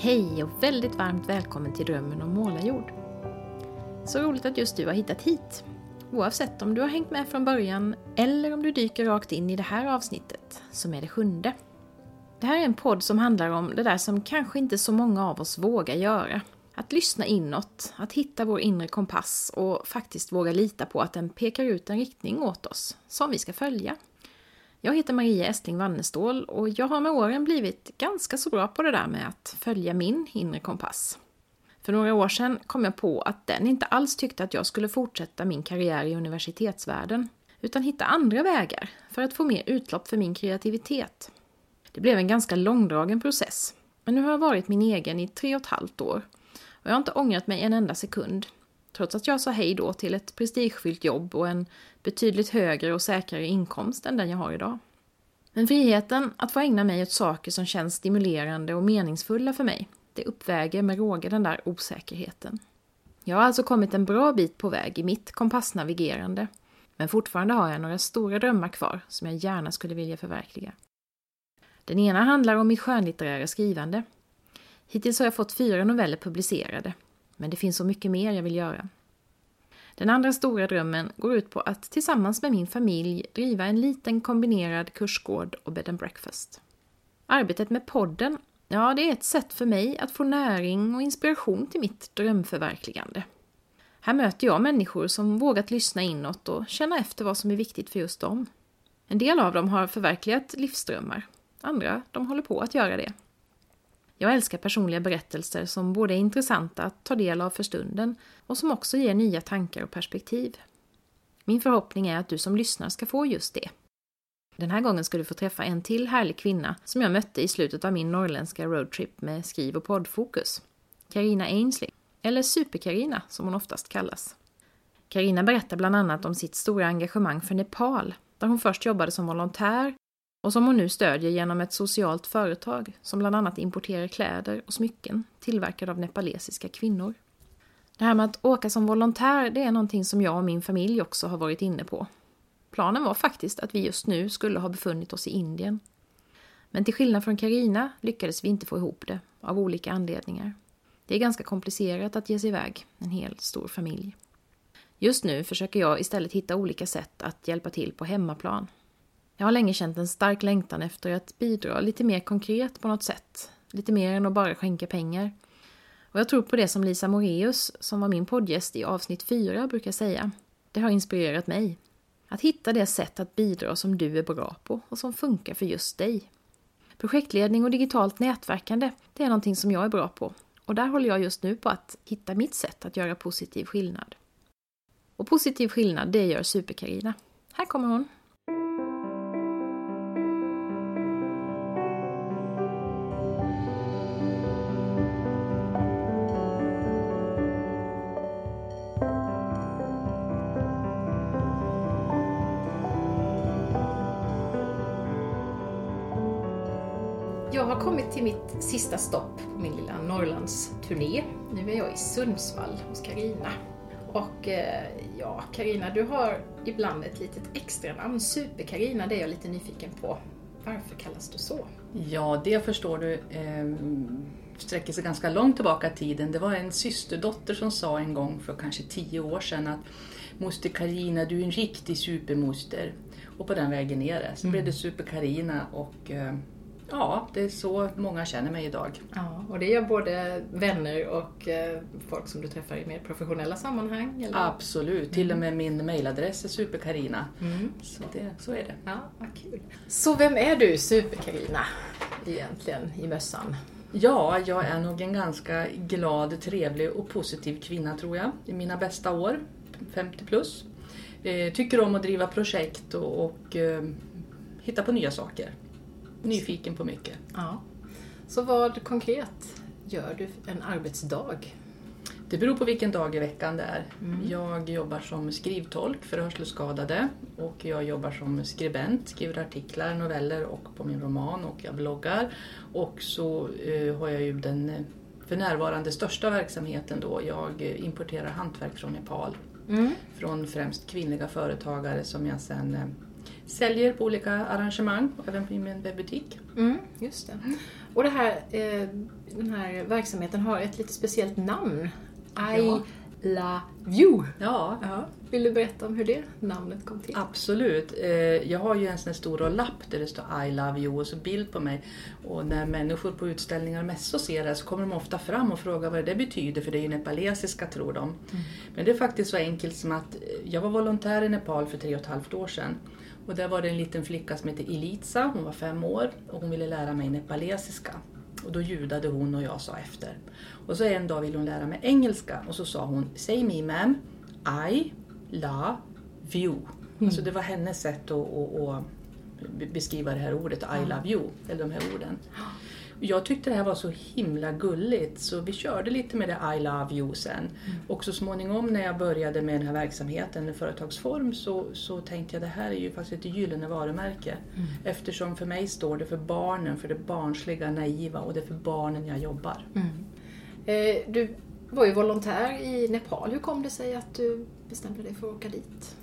Hej och väldigt varmt välkommen till Drömmen om målarjord. Så roligt att just du har hittat hit. Oavsett om du har hängt med från början eller om du dyker rakt in i det här avsnittet, som är det sjunde. Det här är en podd som handlar om det där som kanske inte så många av oss vågar göra. Att lyssna inåt, att hitta vår inre kompass och faktiskt våga lita på att den pekar ut en riktning åt oss, som vi ska följa. Jag heter Maria Estling Wannestål och jag har med åren blivit ganska så bra på det där med att följa min inre kompass. För några år sedan kom jag på att den inte alls tyckte att jag skulle fortsätta min karriär i universitetsvärlden, utan hitta andra vägar för att få mer utlopp för min kreativitet. Det blev en ganska långdragen process, men nu har jag varit min egen i tre och ett halvt år och jag har inte ångrat mig en enda sekund, trots att jag sa hej då till ett prestigefyllt jobb och en betydligt högre och säkrare inkomst än den jag har idag. Men friheten att få ägna mig åt saker som känns stimulerande och meningsfulla för mig, det uppväger med råge den där osäkerheten. Jag har alltså kommit en bra bit på väg i mitt kompassnavigerande, men fortfarande har jag några stora drömmar kvar som jag gärna skulle vilja förverkliga. Den ena handlar om mitt skönlitterära skrivande. Hittills har jag fått fyra noveller publicerade, men det finns så mycket mer jag vill göra. Den andra stora drömmen går ut på att tillsammans med min familj driva en liten kombinerad kursgård och bed and breakfast. Arbetet med podden, ja det är ett sätt för mig att få näring och inspiration till mitt drömförverkligande. Här möter jag människor som vågat lyssna inåt och känna efter vad som är viktigt för just dem. En del av dem har förverkligat livsdrömmar, andra de håller på att göra det. Jag älskar personliga berättelser som både är intressanta att ta del av för stunden och som också ger nya tankar och perspektiv. Min förhoppning är att du som lyssnar ska få just det. Den här gången ska du få träffa en till härlig kvinna som jag mötte i slutet av min norrländska roadtrip med skriv och poddfokus. Karina Ainsley, eller Super-Karina som hon oftast kallas. Karina berättar bland annat om sitt stora engagemang för Nepal, där hon först jobbade som volontär och som hon nu stödjer genom ett socialt företag som bland annat importerar kläder och smycken tillverkade av nepalesiska kvinnor. Det här med att åka som volontär, det är någonting som jag och min familj också har varit inne på. Planen var faktiskt att vi just nu skulle ha befunnit oss i Indien. Men till skillnad från Karina lyckades vi inte få ihop det, av olika anledningar. Det är ganska komplicerat att ge sig iväg, en hel stor familj. Just nu försöker jag istället hitta olika sätt att hjälpa till på hemmaplan jag har länge känt en stark längtan efter att bidra lite mer konkret på något sätt. Lite mer än att bara skänka pengar. Och jag tror på det som Lisa Moreus, som var min poddgäst i avsnitt 4, brukar säga. Det har inspirerat mig. Att hitta det sätt att bidra som du är bra på och som funkar för just dig. Projektledning och digitalt nätverkande, det är någonting som jag är bra på. Och där håller jag just nu på att hitta mitt sätt att göra positiv skillnad. Och positiv skillnad, det gör Super-Carina. Här kommer hon! Kommit till mitt sista stopp på min lilla Norrlandsturné. Nu är jag i Sundsvall hos Karina. Och eh, ja, Karina, du har ibland ett litet extra namn. Super-Karina, det är jag lite nyfiken på. Varför kallas du så? Ja, det förstår du eh, sträcker sig ganska långt tillbaka i tiden. Det var en systerdotter som sa en gång för kanske tio år sedan att Moster Karina, du är en riktig supermoster. Och på den vägen ner det. Så mm. blev det Super-Karina och eh, Ja, det är så många känner mig idag. Ja, och det gör både vänner och eh, folk som du träffar i mer professionella sammanhang? Eller? Absolut, mm. till och med min mailadress är superkarina. Mm. Så, det, så är det. Ja, vad kul. Så vem är du, superkarina, egentligen i mössan? Ja, jag är nog en ganska glad, trevlig och positiv kvinna tror jag, i mina bästa år, 50 plus. Eh, tycker om att driva projekt och, och eh, hitta på nya saker nyfiken på mycket. Ja. Så vad konkret gör du en arbetsdag? Det beror på vilken dag i veckan det är. Mm. Jag jobbar som skrivtolk för hörselskadade och jag jobbar som skribent, skriver artiklar, noveller och på min roman och jag bloggar. Och så uh, har jag ju den eh, för närvarande största verksamheten då. Jag importerar hantverk från Nepal. Mm. Från främst kvinnliga företagare som jag sen Säljer på olika arrangemang, även på min webbutik. Mm, just det. Och det här, eh, den här verksamheten har ett lite speciellt namn. I Ja. love you. Ja, Ja. Vill du berätta om hur det namnet kom till? Absolut. Eh, Jag har ju en sån stor lapp där det står I love you och så bild på mig. Och när människor på utställningar och mässor ser det så kommer de ofta fram och frågar vad det betyder för det är ju nepalesiska tror de. Men det är faktiskt så enkelt som att eh, jag var volontär i Nepal för tre och ett halvt år sedan. Och där var det en liten flicka som hette Elitsa, hon var fem år och hon ville lära mig nepalesiska. Och då ljudade hon och jag sa efter. Och så en dag ville hon lära mig engelska och så sa hon Say me ma'am, I love you. Alltså det var hennes sätt att, att, att be- beskriva det här ordet, I love you, eller de här orden. Jag tyckte det här var så himla gulligt så vi körde lite med det I love you sen. Och så småningom när jag började med den här verksamheten i företagsform så, så tänkte jag det här är ju faktiskt ett gyllene varumärke. Eftersom för mig står det för barnen, för det barnsliga, naiva och det är för barnen jag jobbar. Eh, du var ju volontär i Nepal. Hur kom det sig att du bestämde dig för att åka dit?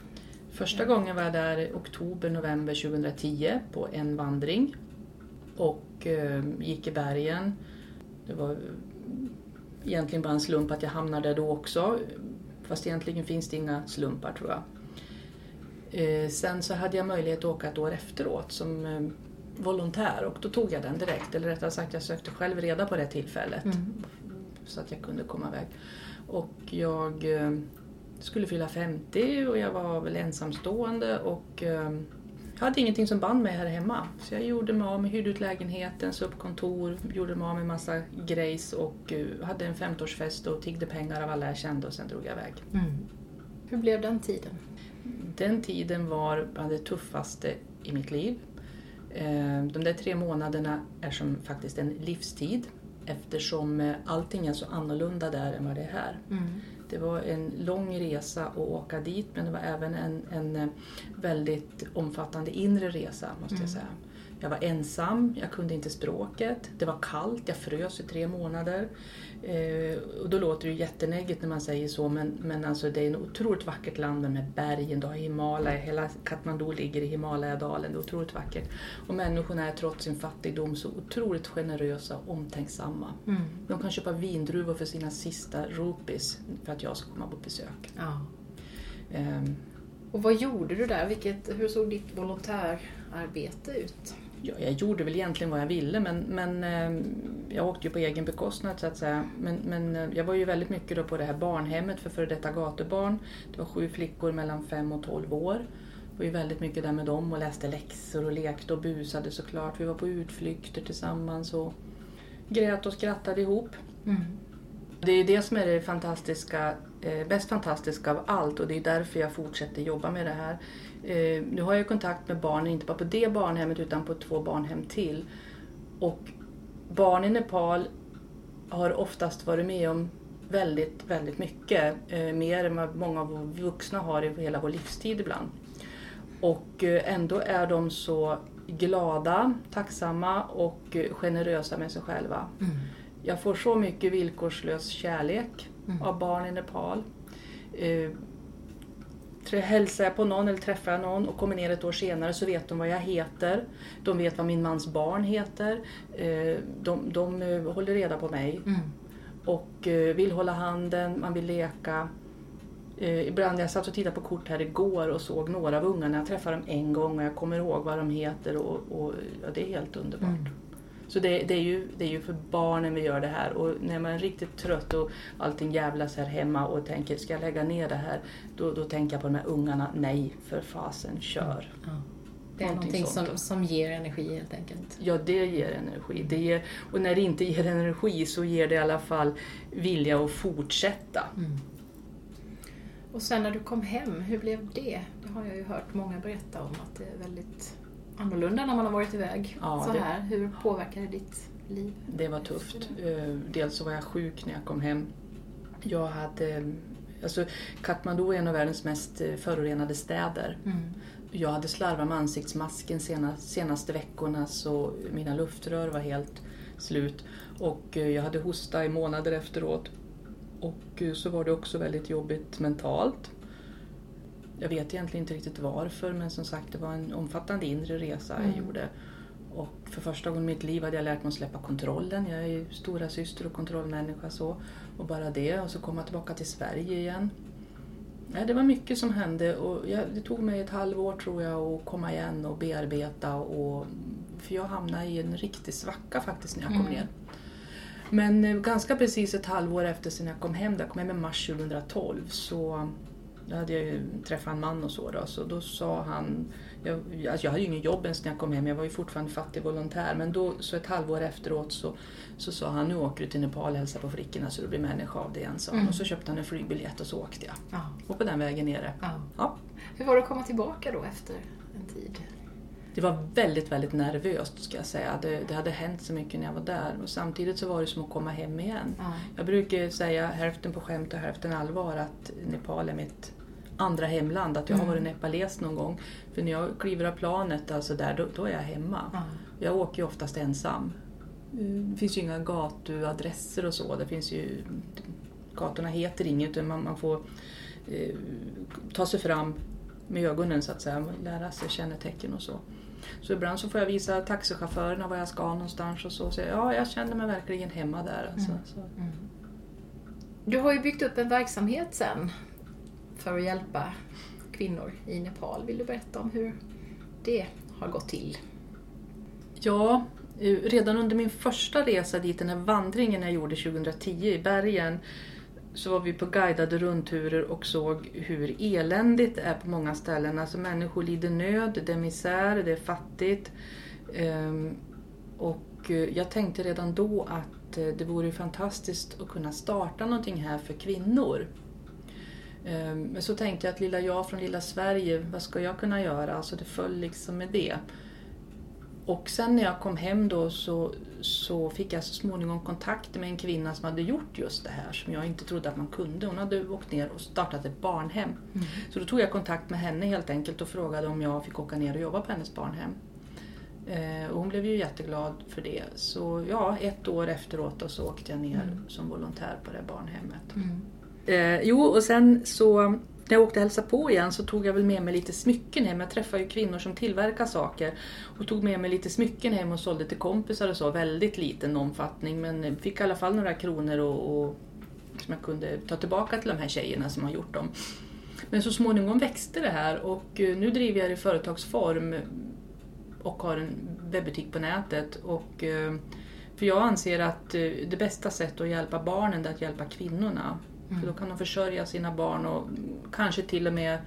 Första gången var jag där oktober, november 2010 på en vandring och eh, gick i bergen. Det var egentligen bara en slump att jag hamnade där då också. Fast egentligen finns det inga slumpar tror jag. Eh, sen så hade jag möjlighet att åka ett år efteråt som eh, volontär och då tog jag den direkt. Eller rättare sagt jag sökte själv reda på det tillfället så att jag kunde komma iväg. Och jag skulle fylla 50 och jag var väl ensamstående och jag hade ingenting som band mig här hemma. Så jag gjorde mig av med, hyrde ut lägenheten, så upp kontor, gjorde mig av med massa grejs och eh, hade en 50-årsfest och tiggde pengar av alla jag kände och sen drog jag iväg. Hur blev den tiden? Den tiden var bland det tuffaste i mitt liv. Eh, De där tre månaderna är som faktiskt en livstid eftersom eh, allting är så annorlunda där än vad det är här. Det var en lång resa att åka dit men det var även en, en väldigt omfattande inre resa måste jag säga. Jag var ensam, jag kunde inte språket, det var kallt, jag frös i tre månader. Eh, och då låter det ju jättenegigt när man säger så men, men alltså det är ett otroligt vackert land med bergen, du har Himalaya, hela Kathmandu ligger i Himalayadalen, det är otroligt vackert. Och människorna är trots sin fattigdom så otroligt generösa och omtänksamma. De kan köpa vindruvor för sina sista rupees för att jag ska komma på besök. Ja. Ehm, Och vad gjorde du där? Vilket, hur såg ditt volontärarbete ut? Ja, jag gjorde väl egentligen vad jag ville men, men eh, jag åkte ju på egen bekostnad så att säga. Men, men eh, jag var ju väldigt mycket då på det här barnhemmet för före detta gatubarn. Det var sju flickor mellan fem och tolv år. Jag var ju väldigt mycket där med dem och läste läxor och lekte och busade såklart. Vi var på utflykter tillsammans och grät och skrattade ihop. Det är det som är det fantastiska, bäst fantastiska av allt och det är därför jag fortsätter jobba med det här. Eh, nu har jag kontakt med barnen, inte bara på det barnhemmet utan på två barnhem till. Och barn i Nepal har oftast varit med om väldigt, väldigt mycket. Eh, mer än vad många av våra vuxna har i hela vår livstid ibland. Och eh, ändå är de så glada, tacksamma och eh, generösa med sig själva. Jag får så mycket villkorslös kärlek av barn i Nepal. Eh, hälsar jag på någon eller träffar jag någon och kommer ner ett år senare så vet de vad jag heter. De vet vad min mans barn heter. Eh, de de eh, håller reda på mig och eh, vill hålla handen, man vill leka. Eh, ibland, jag satt och tittade på kort här igår och såg några av ungarna. Jag träffade dem en gång och jag kommer ihåg vad de heter och, och ja, det är helt underbart. Så det, det, är ju, det är ju för barnen vi gör det här och när man är riktigt trött och allting jävlas här hemma och tänker ska jag lägga ner det här? Då, då tänker jag på de här ungarna. Nej, för fasen, kör. Det är Någonting någonting som, som ger energi helt enkelt. Ja, det ger energi. Det ger, och när det inte ger energi så ger det i alla fall vilja att fortsätta. Och sen när du kom hem, hur blev det? Det har jag ju hört många berätta om att det är väldigt annorlunda när man har varit iväg Ja, så det- här. Hur påverkar det ditt liv? Det var tufft. Eh, Dels så var jag sjuk när jag kom hem. Jag hade... Alltså, Kathmandu är en av världens mest eh, förorenade städer. Jag hade slarvat med ansiktsmasken sena, senaste veckorna så mina luftrör var helt slut. Och eh, jag hade hosta i månader efteråt. Och så var det också väldigt jobbigt mentalt. Jag vet egentligen inte riktigt varför men som sagt det var en omfattande inre resa jag Mm. gjorde. Och för första gången i mitt liv hade jag lärt mig att släppa kontrollen. Jag är ju stora syster och kontrollmänniska så. Och bara det och så komma tillbaka till Sverige igen. Ja, det var mycket som hände och jag, det tog mig ett halvår tror jag att komma igen och bearbeta. Och, för jag hamnade i en riktig svacka faktiskt när jag kom Mm. ner. Men eh, ganska precis ett halvår efter sen jag kom hem, jag kom hem i mars 2012, så då hade jag ju träffat en man och så då, så då sa han, jag, alltså jag hade ju ingen jobb ens när jag kom hem, jag var ju fortfarande fattig volontär, men då så ett halvår efteråt så, så sa han nu åker du till Nepal och hälsar på flickorna så du blir människa av det igen, sa han. Mm. Och så köpte han en flygbiljett och så åkte jag. Ja. Och på den vägen nere. Ja. Ja. Hur var det att komma tillbaka då efter en tid? Det var väldigt, väldigt nervöst ska jag säga. Det, det hade hänt så mycket när jag var där och samtidigt så var det som att komma hem igen. Ja. Jag brukar säga hälften på skämt och hälften allvar att Nepal är mitt andra hemland, att jag har Mm. varit nepales någon gång. För när jag kliver av planet alltså där, då, då är jag hemma. Ja. Jag åker ju oftast ensam. Eh, Det finns ju inga gatuadresser och så. Det finns ju, gatorna heter inget utan man, man får eh, ta sig fram med ögonen så att säga, lära sig kännetecken och så. Så ibland så får jag visa taxichaufförerna var jag ska någonstans och så. så ja, jag känner mig verkligen hemma där. Alltså. Mm. Mm. Du har ju byggt upp en verksamhet sen för att hjälpa kvinnor i Nepal. Vill du berätta om hur det har gått till? Ja, eh, redan under min första resa dit, den här vandringen jag gjorde 2010 i bergen, så var vi på guidade rundturer och såg hur eländigt det är på många ställen. Alltså människor lider nöd, det är misär, det är fattigt. Ehm, och eh, jag tänkte redan då att eh, det vore fantastiskt att kunna starta någonting här för kvinnor. Ehm, Men så tänkte jag att lilla jag från lilla Sverige, vad ska jag kunna göra? Alltså det föll liksom med det. Och sen när jag kom hem då så, så fick jag så småningom kontakt med en kvinna som hade gjort just det här som jag inte trodde att man kunde. Hon hade åkt ner och startat ett barnhem. Så då tog jag kontakt med henne helt enkelt och frågade om jag fick åka ner och jobba på hennes barnhem. Eh, och hon blev ju jätteglad för det. Så ja, ett år efteråt då så åkte jag ner Mm. som volontär på det barnhemmet. Mm. Eh, jo, och sen så när jag åkte och hälsade på igen så tog jag väl med mig lite smycken hem. Jag träffar ju kvinnor som tillverkar saker. Och tog med mig lite smycken hem och sålde till kompisar och så. Väldigt liten omfattning men fick i alla fall några kronor och, och som jag kunde ta tillbaka till de här tjejerna som har gjort dem. Men så småningom växte det här och eh, nu driver jag det i företagsform och har en webbutik på nätet. Och, eh, för jag anser att eh, det bästa sättet att hjälpa barnen är att hjälpa kvinnorna. För då kan de försörja sina barn och kanske till och med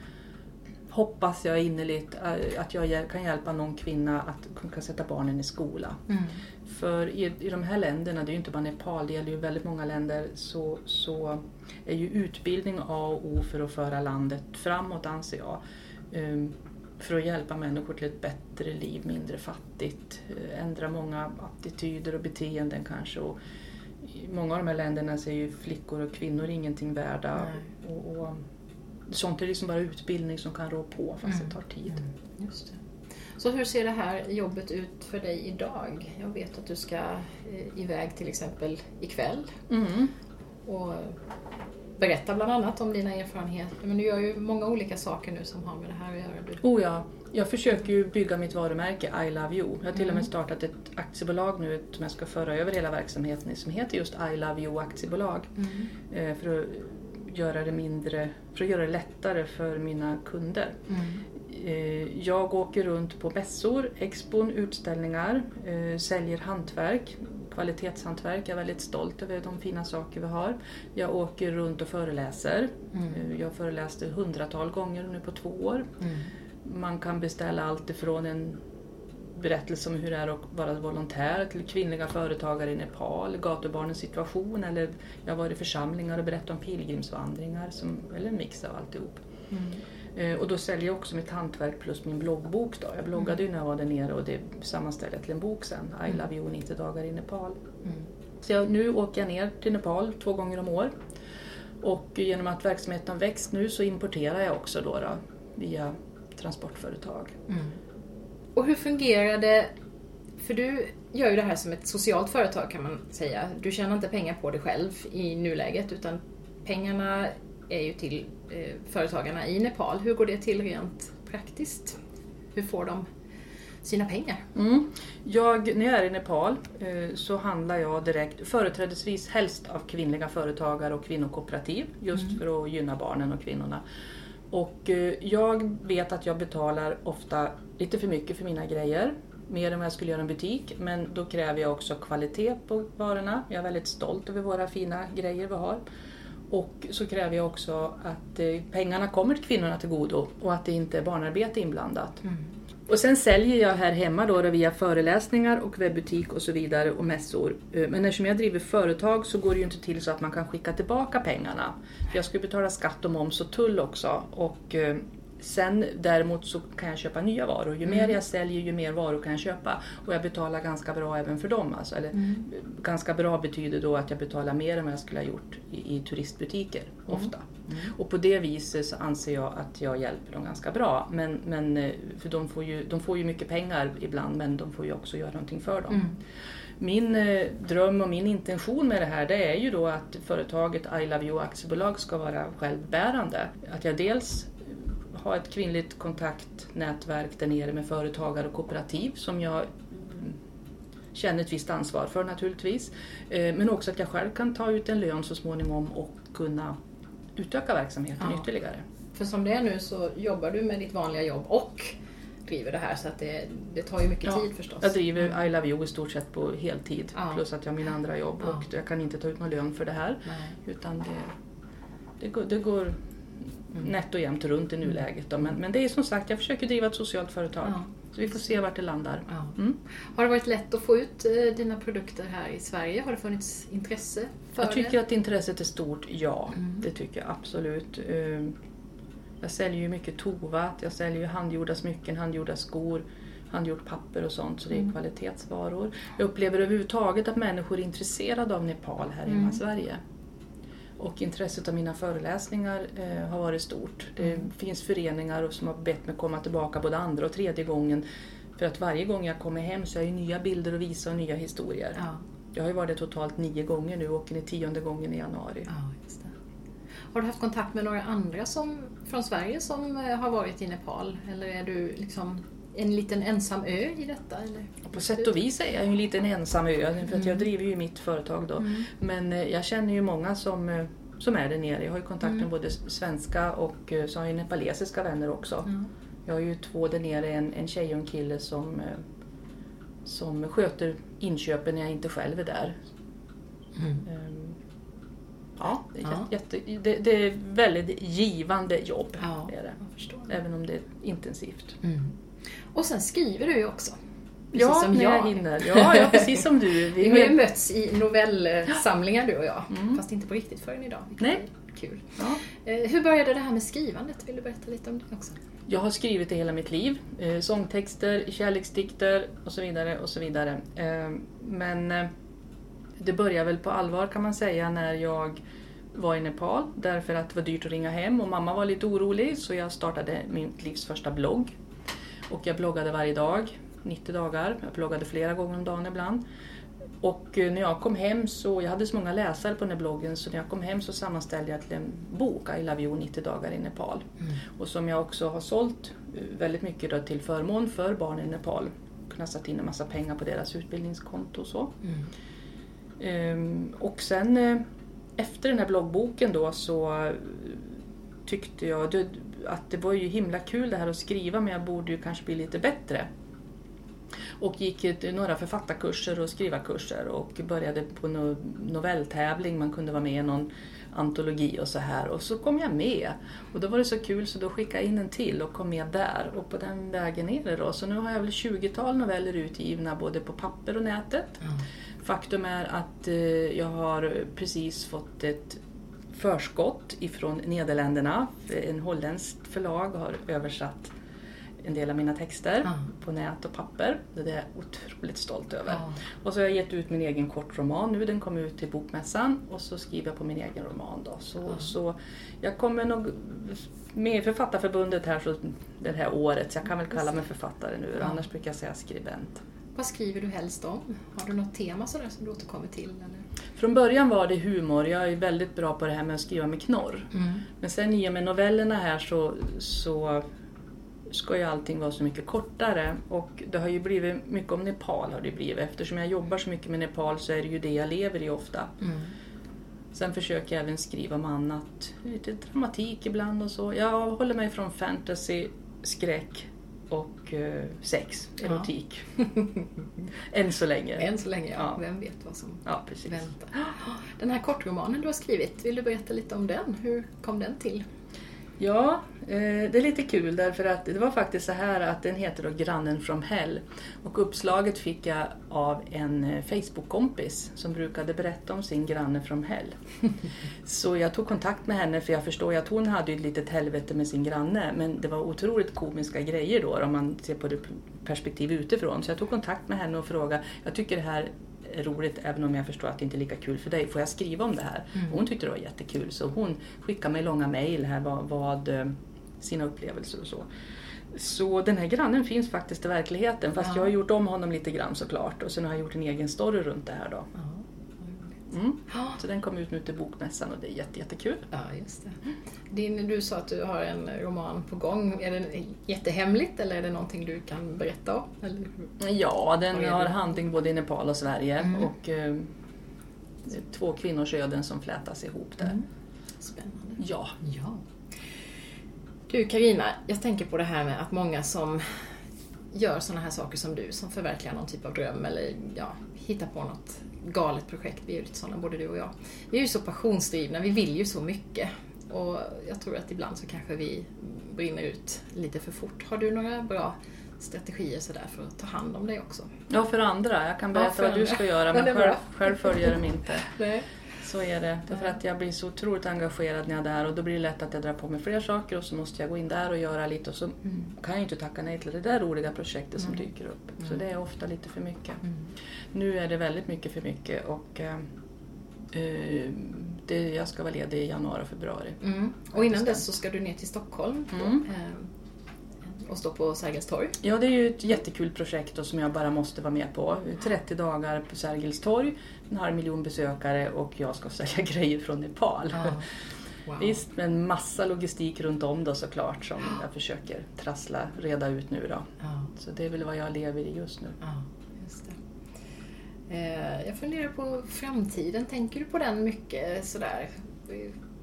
hoppas jag innerligt eh, att jag kan hjälpa någon kvinna att kunna sätta barnen i skola. Mm. För i, i de här länderna, det är ju inte bara Nepal, det gäller ju väldigt många länder, så, så är ju utbildning A och O för att föra landet framåt anser jag. Ehm, För att hjälpa människor till ett bättre liv, mindre fattigt, eh, ändra många attityder och beteenden kanske. Och I många av de här länderna så är ju flickor och kvinnor ingenting värda. Nej. Och, och, sånt är liksom bara utbildning som kan rå på fast det tar tid. Mm. Just det. Så hur ser det här jobbet ut för dig idag? Jag vet att du ska eh, iväg till exempel ikväll Mm. och berätta bland annat om dina erfarenheter. Men du gör ju många olika saker nu som har med det här att göra. Du... Oh ja, jag försöker ju bygga mitt varumärke I Love You. Jag har till och Mm. med startat ett aktiebolag nu som jag ska föra över hela verksamheten i som heter just I Love You aktiebolag. Mm. Eh, För att göra det mindre, för att göra det lättare för mina kunder. Mm. Eh, Jag åker runt på mässor, expon, utställningar, eh, säljer hantverk, kvalitetshantverk. Jag är väldigt stolt över de fina saker vi har. Jag åker runt och föreläser. Mm. Eh, Jag föreläste hundratal gånger nu på två år. Mm. Man kan beställa allt ifrån en berättelse om hur det är att vara volontär till kvinnliga företagare i Nepal, gatubarnens situation eller jag varit i församlingar och berättat om pilgrimsvandringar, som, eller en mix av alltihop. Mm. Eh, och då säljer jag också mitt hantverk plus min bloggbok. Då. Jag bloggade ju när jag var där nere och det sammanställde jag till en bok sen, I love you 90 dagar i Nepal. Mm. Så jag, nu åker jag ner till Nepal två gånger om år. Och genom att verksamheten har växt nu så importerar jag också då, då via transportföretag. Mm. Och hur fungerar det? För du gör ju det här som ett socialt företag kan man säga. Du tjänar inte pengar på det själv i nuläget utan pengarna är ju till företagarna i Nepal. Hur går det till rent praktiskt? Hur får de sina pengar? Mm. Jag, när jag är i Nepal eh, så handlar jag direkt, företrädesvis helst av kvinnliga företagare och kvinnokooperativ just mm. för att gynna barnen och kvinnorna. Och eh, jag vet att jag betalar ofta lite för mycket för mina grejer. Mer än vad jag skulle göra i en butik. Men då kräver jag också kvalitet på varorna. Jag är väldigt stolt över våra fina grejer vi har. Och så kräver jag också att eh, pengarna kommer till kvinnorna till godo och att det inte är barnarbete inblandat. Mm. Och sen säljer jag här hemma då, via föreläsningar och webbutik och så vidare och mässor. Eh, men eftersom jag driver företag så går det ju inte till så att man kan skicka tillbaka pengarna. Jag ska betala skatt och moms och tull också. Och eh, Sen däremot så kan jag köpa nya varor. Ju mm. mer jag säljer ju mer varor kan jag köpa. Och jag betalar ganska bra även för dem. Alltså. Eller, mm. Ganska bra betyder då att jag betalar mer än vad jag skulle ha gjort i, i turistbutiker mm. ofta. Mm. Och på det viset så anser jag att jag hjälper dem ganska bra. Men, men, eh, för de får, ju, de får ju mycket pengar ibland men de får ju också göra någonting för dem. Mm. Min eh, dröm och min intention med det här det är ju då att företaget I Love You aktiebolag ska vara självbärande. Att jag dels ha ett kvinnligt kontaktnätverk där nere med företagare och kooperativ som jag känner ett visst ansvar för naturligtvis. Eh, men också att jag själv kan ta ut en lön så småningom och kunna utöka verksamheten ja. ytterligare. För som det är nu så jobbar du med ditt vanliga jobb och driver det här så att det, det tar ju mycket ja, tid förstås. Jag driver. I Love You i stort sett på heltid ja. plus att jag har mina andra jobb och jag kan inte ta ut någon lön för det här. Nej. Utan det, det, går, det går mm. nätt och jämnt runt i nuläget. Då. Men, men det är som sagt, jag försöker driva ett socialt företag. Ja. Så vi får se vart det landar. Ja. Mm. Har det varit lätt att få ut eh, dina produkter här i Sverige? Har det funnits intresse för Jag tycker det? att intresset är stort, ja. Mm. Det tycker jag absolut. Eh, jag säljer ju mycket tovat, jag säljer ju handgjorda smycken, handgjorda skor handgjort papper och sånt, så det är mm. kvalitetsvaror. Jag upplever överhuvudtaget att människor är intresserade av Nepal här hemma i mm. Sverige. Och intresset av mina föreläsningar eh, har varit stort. Det mm. finns föreningar som har bett mig komma tillbaka både andra och tredje gången. För att varje gång jag kommer hem så har jag nya bilder att visa och nya historier. Ja. Jag har ju varit totalt nio gånger nu och åker ni tionde gången i januari. Ja, har du haft kontakt med några andra som, från Sverige som eh, har varit i Nepal? Eller är du liksom en liten ensam ö i detta? Eller? På sätt och vis är jag en liten ensam ö, för att mm. jag driver ju mitt företag då. Mm. Men eh, jag känner ju många som, eh, som är där nere. Jag har ju kontakt med mm. både svenska och eh, så har jag nepalesiska vänner också. Jag har ju två där nere, en, en tjej och en kille som, som sköter inköpen när jag inte själv är där. Mm. Ehm, ja, det är, ja. Jätte, det, det, är väldigt givande jobb. Ja, det är det. Även om det är intensivt. Mm. Och sen skriver du ju också. Precis ja, som jag. jag hinner. Ja, ja, precis som du. Vi, har ju mötts i novellsamlingar du och jag, mm. fast inte på riktigt förrän idag. Nej. Kul. Ja. Eh, hur började det här med skrivandet? Vill du berätta lite om det också? Jag har skrivit det hela mitt liv. Eh, sångtexter, kärleksdikter och så vidare. och så vidare. Eh, men det började väl på allvar kan man säga när jag var i Nepal därför att det var dyrt att ringa hem och mamma var lite orolig så jag startade mitt livs första blogg och jag bloggade varje dag, 90 dagar. Jag bloggade flera gånger om dagen ibland. Och eh, när jag kom hem så, jag hade så många läsare på den här bloggen, så när jag kom hem så sammanställde jag till en bok, I Love You 90 dagar i Nepal. Mm. Och som jag också har sålt eh, väldigt mycket då till förmån för barn i Nepal. Knastat in en massa pengar på deras utbildningskonto och så. Mm. Ehm, och sen eh, efter den här bloggboken då så tyckte jag, att det var ju himla kul det här att skriva men jag borde ju kanske bli lite bättre. Och gick några författarkurser och skrivarkurser och började på no novelltävling, man kunde vara med i någon antologi och så här. Och så kom jag med. Och då var det så kul så då skickade jag in en till och kom med där. Och på den vägen är det då. Så nu har jag väl 20-tal noveller utgivna både på papper och nätet. Mm. Faktum är att eh, jag har precis fått ett förskott ifrån Nederländerna. En holländskt förlag har översatt en del av mina texter ah. på nät och papper. Det är jag otroligt stolt över. Ah. Och så har jag gett ut min egen kortroman nu, den kom ut till Bokmässan och så skriver jag på min egen roman. Då. Så, ah. så jag kommer nog med Författarförbundet här så, det här året, så jag kan väl kalla mig författare nu, annars brukar jag säga skribent. Vad skriver du helst om? Har du något tema sådär som du återkommer till? Eller? Från början var det humor. Jag är väldigt bra på det här med att skriva med knorr. Mm. Men sen i och med novellerna här så, så ska ju allting vara så mycket kortare. Och det har ju blivit mycket om Nepal har det blivit. Eftersom jag jobbar så mycket med Nepal så är det ju det jag lever i ofta. Mm. Sen försöker jag även skriva om annat. Lite dramatik ibland och så. Jag håller mig från fantasy, skräck och eh, sex, Ja. erotik. Än så länge. Än så länge, ja. Ja. Vem vet vad som Ja, väntar. Den här kortromanen du har skrivit, vill du berätta lite om den? Hur kom den till? Ja, eh, det är lite kul därför att det var faktiskt så här att den heter då Grannen from Hell. Och uppslaget fick jag av en eh, Facebook-kompis som brukade berätta om sin granne from Hell. Så jag tog kontakt med henne för jag förstår ju att hon hade ett litet helvete med sin granne men det var otroligt komiska grejer då om man ser på det perspektiv utifrån. Så jag tog kontakt med henne och frågade, jag tycker det här är roligt även om jag förstår att det inte är lika kul för dig. Får jag skriva om det här? Mm. Hon tyckte det var jättekul så hon skickade mig långa mejl här vad, vad eh, sina upplevelser och så. Så den här grannen finns faktiskt i verkligheten fast Ja. jag har gjort om honom lite grann såklart och sen har jag gjort en egen story runt det här då. Ja. Mm. Så den kom ut nu till Bokmässan och det är jätte, jättekul. Ja, just det. Din, du sa att du har en roman på gång. Är det jättehemligt eller är det någonting du kan berätta om? Eller? Ja, den har handling både i Nepal och Sverige Mm. och eh, två kvinnors öden som flätas ihop där. Mm. Spännande. Ja. Ja. Du Karina, jag tänker på det här med att många som gör sådana här saker som du, som förverkligar någon typ av dröm eller ja, hittar på något galet projekt. Vi är ju lite sådana, både du och jag. Vi är ju så passionsdrivna, vi vill ju så mycket. Och jag tror att ibland så kanske vi brinner ut lite för fort. Har du några bra strategier sådär för att ta hand om dig också? ja, för andra. Jag kan berätta för vad du ska göra Ja, men själv, själv följer dem inte. Nej. Så är det. Därför att jag blir så otroligt engagerad när jag är där och då blir det lätt att jag drar på mig fler saker och så måste jag gå in där och göra lite och så Mm. kan jag ju inte tacka nej till det där roliga projektet som Nej. dyker upp. Så Mm. det är ofta lite för mycket. Mm. Nu är det väldigt mycket för mycket och eh, eh, det, jag ska vara ledig i januari och februari. Mm. Och innan dess så ska du ner till Stockholm Mm. eh, och stå på Sergels torg. Ja, det är ju ett jättekul projekt och som jag bara måste vara med på. 30 dagar på Sergels torg, en halv miljon besökare och jag ska sälja grejer från Nepal. Wow. Visst, men massa logistik runt om då såklart som jag försöker trassla, reda ut nu då. Ja, Så det är väl vad jag lever i just nu. ja, just. Eh, jag funderar på framtiden. Tänker du på den mycket sådär?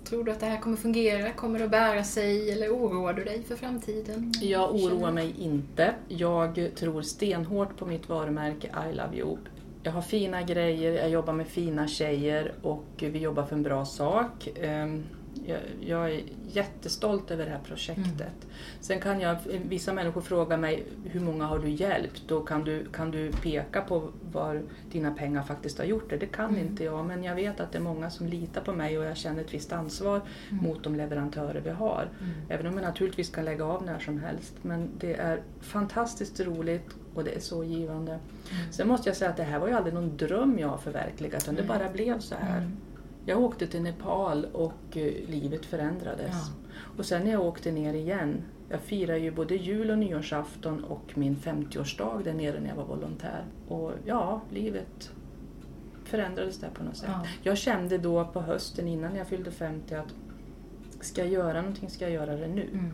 Tror du att det här kommer fungera? Kommer det att bära sig? Eller oroar du dig för framtiden? Jag oroar mig inte. Jag tror stenhårt på mitt varumärke I Love You. Jag har fina grejer, jag jobbar med fina tjejer och vi jobbar för en bra sak. Jag, jag är jättestolt över det här projektet. Sen kan jag, vissa människor frågar mig hur många har du hjälpt? Då kan du, kan du peka på var dina pengar faktiskt har gjort det? Det kan Mm. inte jag, men jag vet att det är många som litar på mig och jag känner ett visst ansvar Mm. mot de leverantörer vi har. Mm. Även om jag naturligtvis kan lägga av när som helst. Men det är fantastiskt roligt och det är så givande. Mm. Sen måste jag säga att det här var ju aldrig någon dröm jag har förverkligat utan det bara blev så här. Jag åkte till Nepal och eh, livet förändrades. Ja. Och sen när jag åkte ner igen, jag firar ju både jul och nyårsafton och min 50-årsdag där nere när jag var volontär. Och ja, livet förändrades där på något sätt. Ja. Jag kände då på hösten innan jag fyllde 50 att ska jag göra någonting ska jag göra det nu. Mm.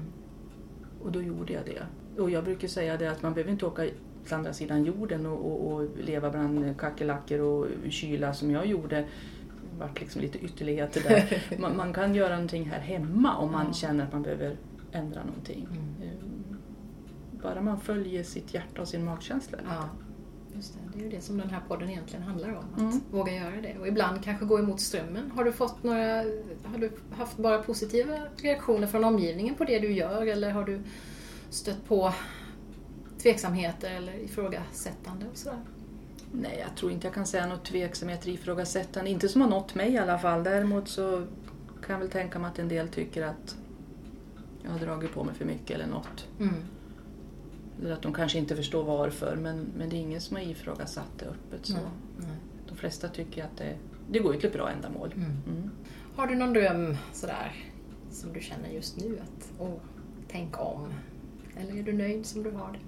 Och då gjorde jag det. Och jag brukar säga det att man behöver inte åka till andra sidan jorden och, och, och leva bland kackerlackor och kyla som jag gjorde. Vart liksom lite ytterligheter där. Man, man kan göra någonting här hemma om man känner att man behöver ändra någonting. Mm. Eh, Bara man följer sitt hjärta och sin magkänsla. lite. Ja, just det. Det är ju det som den här podden egentligen handlar om. Att Mm. våga göra det. Och ibland kanske gå emot strömmen. Har du fått några... Har du haft bara positiva reaktioner från omgivningen på det du gör? Eller har du stött på tveksamheter eller ifrågasättande och sådär? Nej, jag tror inte jag kan säga något tveksamhet eller ifrågasättande. Inte som har nått mig i alla fall. Däremot så kan jag väl tänka mig att en del tycker att jag har dragit på mig för mycket eller något. Mm. Eller att de kanske inte förstår varför. Men, men det är ingen som har ifrågasatt det öppet. Så. Nej. Nej. De flesta tycker att det, det går till ett bra ändamål. Mm. Mm. Har du någon dröm sådär som du känner just nu att åh, tänk om? Eller är du nöjd som du har det?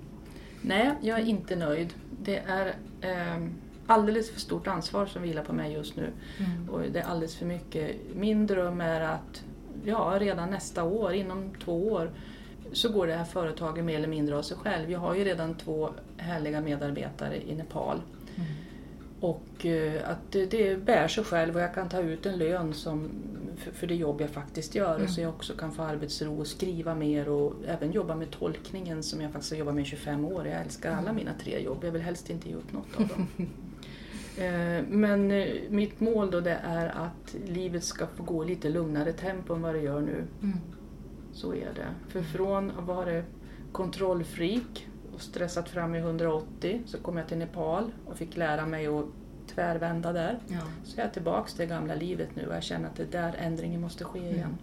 Nej, jag är inte nöjd. Det är eh, alldeles för stort ansvar som vilar på mig just nu. Mm. Och det är alldeles för mycket. Min dröm är att ja, redan nästa år, inom två år, så går det här företaget mer eller mindre av sig själv. Jag har ju redan två härliga medarbetare i Nepal. Mm. Och eh, att det, det bär sig själv och jag kan ta ut en lön som, för, för det jobb jag faktiskt gör. Mm. Så jag också kan få arbetsro och skriva mer och även jobba med tolkningen som jag faktiskt har jobbat med i 25 år. Jag älskar alla Mm. mina tre jobb. Jag vill helst inte ge upp något av dem. Eh, Men eh, mitt mål då det är att livet ska få gå lite lugnare tempo än vad det gör nu. Mm. Så är det. För från att vara kontrollfreak och stressat fram i 180 så kom jag till Nepal och fick lära mig att tvärvända där. Ja. Så jag är tillbaka till det gamla livet nu och jag känner att det är där ändringen måste ske Mm. igen.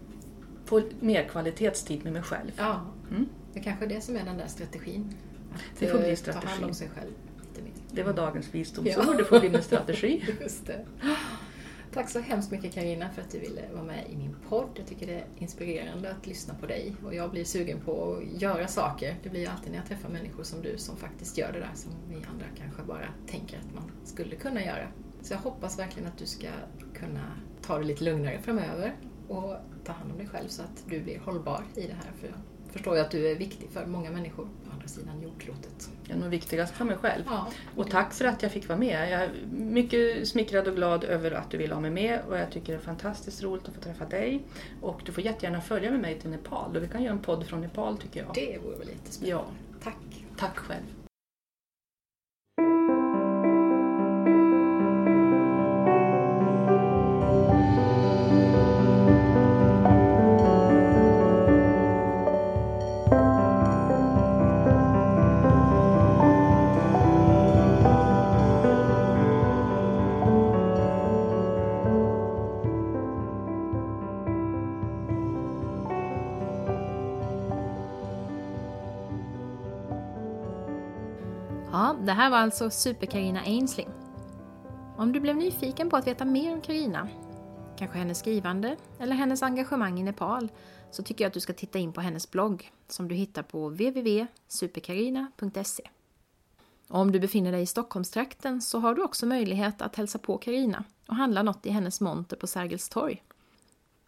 Få mer kvalitetstid med mig själv. ja, Mm. det kanske är det som är den där strategin. Att Det får bli eh, ta hand strategin. om sig själv. Det var dagens visdomsord, Ja. det får bli min strategi. Just det. Tack så hemskt mycket Karina för att du ville vara med i min podd. Jag tycker det är inspirerande att lyssna på dig och jag blir sugen på att göra saker. Det blir ju alltid när jag träffar människor som du som faktiskt gör det där som vi andra kanske bara tänker att man skulle kunna göra. Så jag hoppas verkligen att du ska kunna ta det lite lugnare framöver och ta hand om dig själv så att du blir hållbar i det här. För jag förstår ju att du är viktig för många människor andra sidan jordklotet. Är nog viktigast för mig själv. Ja, Och tack för att jag fick vara med. Jag är mycket smickrad och glad över att du vill ha mig med och jag tycker det är fantastiskt roligt att få träffa dig. Och du får jättegärna följa med mig till Nepal och vi kan göra en podd från Nepal tycker jag. det vore väl lite spännande. Ja, Tack! tack själv. Här var alltså Super-Carina Ainsling. Om du blev nyfiken på att veta mer om Carina, kanske hennes skrivande eller hennes engagemang i Nepal, så tycker jag att du ska titta in på hennes blogg som du hittar på www.supercarina.se. Om du befinner dig i Stockholmstrakten så har du också möjlighet att hälsa på Carina och handla något i hennes monter på Sergels torg.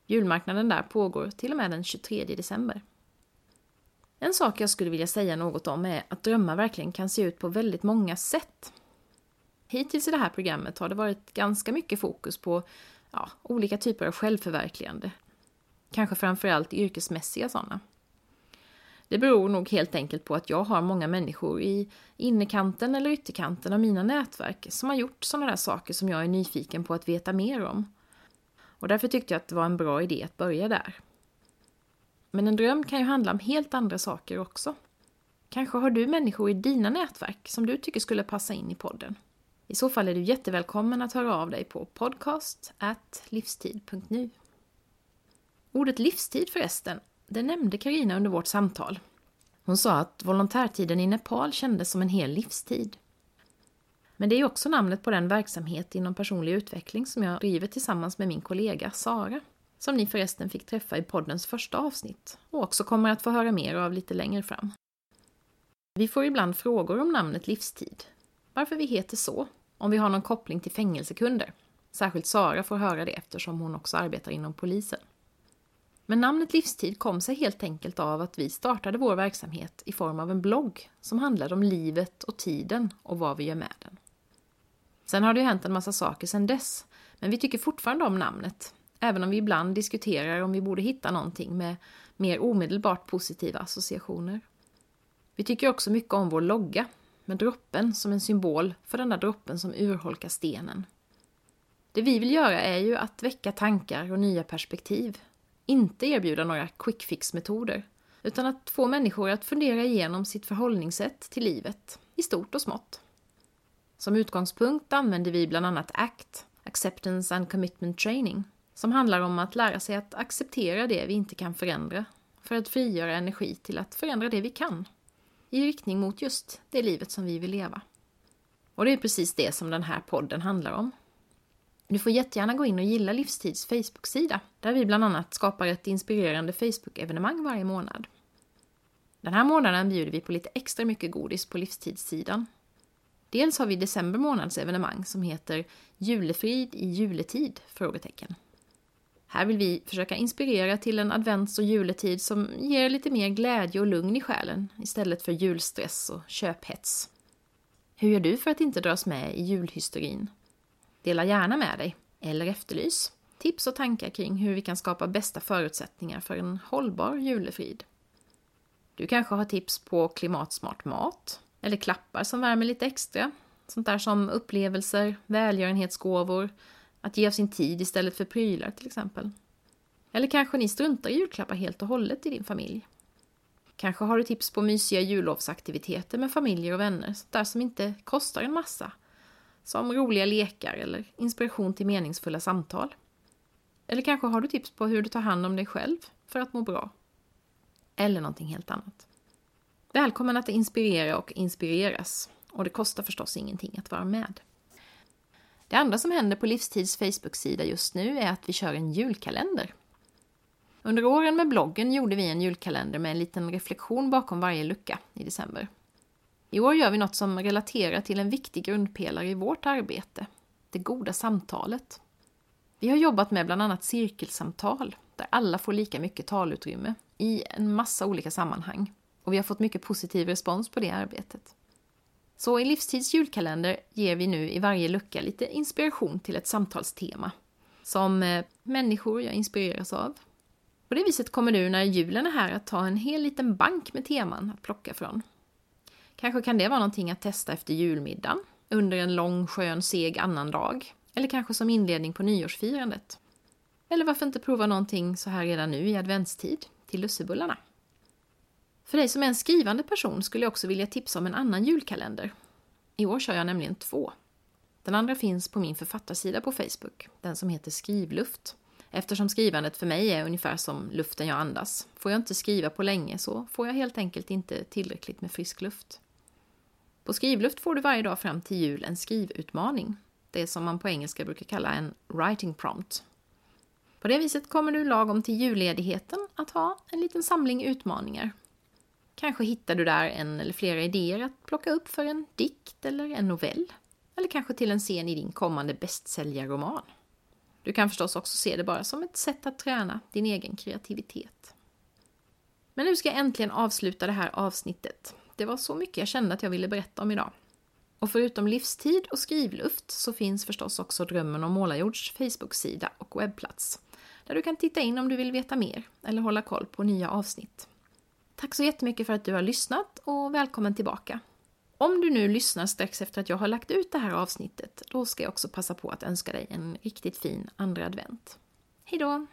Julmarknaden där pågår till och med den 23 december. En sak jag skulle vilja säga något om är att drömmar verkligen kan se ut på väldigt många sätt. Hittills i det här programmet har det varit ganska mycket fokus på ja, olika typer av självförverkligande. Kanske framförallt yrkesmässiga sådana. Det beror nog helt enkelt på att jag har många människor i innerkanten eller ytterkanten av mina nätverk som har gjort sådana där saker som jag är nyfiken på att veta mer om. Och därför tyckte jag att det var en bra idé att börja där. Men en dröm kan ju handla om helt andra saker också. Kanske har du människor i dina nätverk som du tycker skulle passa in i podden. I så fall är du jättevälkommen att höra av dig på podcast livstid.nu. Ordet livstid förresten, det nämnde Karina under vårt samtal. Hon sa att volontärtiden i Nepal kändes som en hel livstid. Men det är ju också namnet på den verksamhet inom personlig utveckling som jag driver tillsammans med min kollega Sara som ni förresten fick träffa i poddens första avsnitt och också kommer att få höra mer av lite längre fram. Vi får ibland frågor om namnet livstid. Varför vi heter så, om vi har någon koppling till fängelsekunder. Särskilt Sara får höra det eftersom hon också arbetar inom polisen. Men namnet livstid kom sig helt enkelt av att vi startade vår verksamhet i form av en blogg som handlade om livet och tiden och vad vi gör med den. Sen har det ju hänt en massa saker sedan dess, men vi tycker fortfarande om namnet Även om vi ibland diskuterar om vi borde hitta någonting med mer omedelbart positiva associationer. Vi tycker också mycket om vår logga, med droppen som en symbol för den där droppen som urholkar stenen. Det vi vill göra är ju att väcka tankar och nya perspektiv. Inte erbjuda några quick fix-metoder, utan att få människor att fundera igenom sitt förhållningssätt till livet, i stort och smått. Som utgångspunkt använder vi bland annat ACT, Acceptance and Commitment Training, som handlar om att lära sig att acceptera det vi inte kan förändra för att frigöra energi till att förändra det vi kan i riktning mot just det livet som vi vill leva. Och det är precis det som den här podden handlar om. Du får jättegärna gå in och gilla Livstids Facebook-sida där vi bland annat skapar ett inspirerande Facebook-evenemang varje månad. Den här månaden bjuder vi på lite extra mycket godis på Livstidssidan. Dels har vi december månads evenemang som heter Julefrid i juletid? Frågetecken. Här vill vi försöka inspirera till en advents och juletid som ger lite mer glädje och lugn i själen istället för julstress och köphets. Hur gör du för att inte dras med i julhysterin? Dela gärna med dig, eller efterlys, tips och tankar kring hur vi kan skapa bästa förutsättningar för en hållbar julefrid. Du kanske har tips på klimatsmart mat, eller klappar som värmer lite extra. Sånt där som upplevelser, välgörenhetsgåvor, att ge av sin tid istället för prylar till exempel. Eller kanske ni struntar i julklappar helt och hållet i din familj. Kanske har du tips på mysiga jullovsaktiviteter med familjer och vänner, sånt där som inte kostar en massa. Som roliga lekar eller inspiration till meningsfulla samtal. Eller kanske har du tips på hur du tar hand om dig själv för att må bra. Eller någonting helt annat. Välkommen att inspirera och inspireras. Och det kostar förstås ingenting att vara med. Det andra som händer på Livstids Facebook-sida just nu är att vi kör en julkalender. Under åren med bloggen gjorde vi en julkalender med en liten reflektion bakom varje lucka i december. I år gör vi något som relaterar till en viktig grundpelare i vårt arbete, det goda samtalet. Vi har jobbat med bland annat cirkelsamtal, där alla får lika mycket talutrymme i en massa olika sammanhang. Och vi har fått mycket positiv respons på det arbetet. Så i Livstids julkalender ger vi nu i varje lucka lite inspiration till ett samtalstema. Som eh, människor jag inspireras av. På det viset kommer du när julen är här att ta en hel liten bank med teman att plocka från. Kanske kan det vara någonting att testa efter julmiddagen, under en lång, skön, seg annan dag. Eller kanske som inledning på nyårsfirandet. Eller varför inte prova någonting så här redan nu i adventstid, till lussebullarna. För dig som är en skrivande person skulle jag också vilja tipsa om en annan julkalender. I år kör jag nämligen två. Den andra finns på min författarsida på Facebook, den som heter Skrivluft. Eftersom skrivandet för mig är ungefär som luften jag andas. Får jag inte skriva på länge så får jag helt enkelt inte tillräckligt med frisk luft. På Skrivluft får du varje dag fram till jul en skrivutmaning. Det som man på engelska brukar kalla en writing prompt. På det viset kommer du lagom till julledigheten att ha en liten samling utmaningar Kanske hittar du där en eller flera idéer att plocka upp för en dikt eller en novell. Eller kanske till en scen i din kommande bästsäljarroman. Du kan förstås också se det bara som ett sätt att träna din egen kreativitet. Men nu ska jag äntligen avsluta det här avsnittet. Det var så mycket jag kände att jag ville berätta om idag. Och förutom livstid och skrivluft så finns förstås också Drömmen om Målarjords Facebook-sida och webbplats. Där du kan titta in om du vill veta mer eller hålla koll på nya avsnitt. Tack så jättemycket för att du har lyssnat och välkommen tillbaka. Om du nu lyssnar strax efter att jag har lagt ut det här avsnittet, då ska jag också passa på att önska dig en riktigt fin andra advent. Hejdå!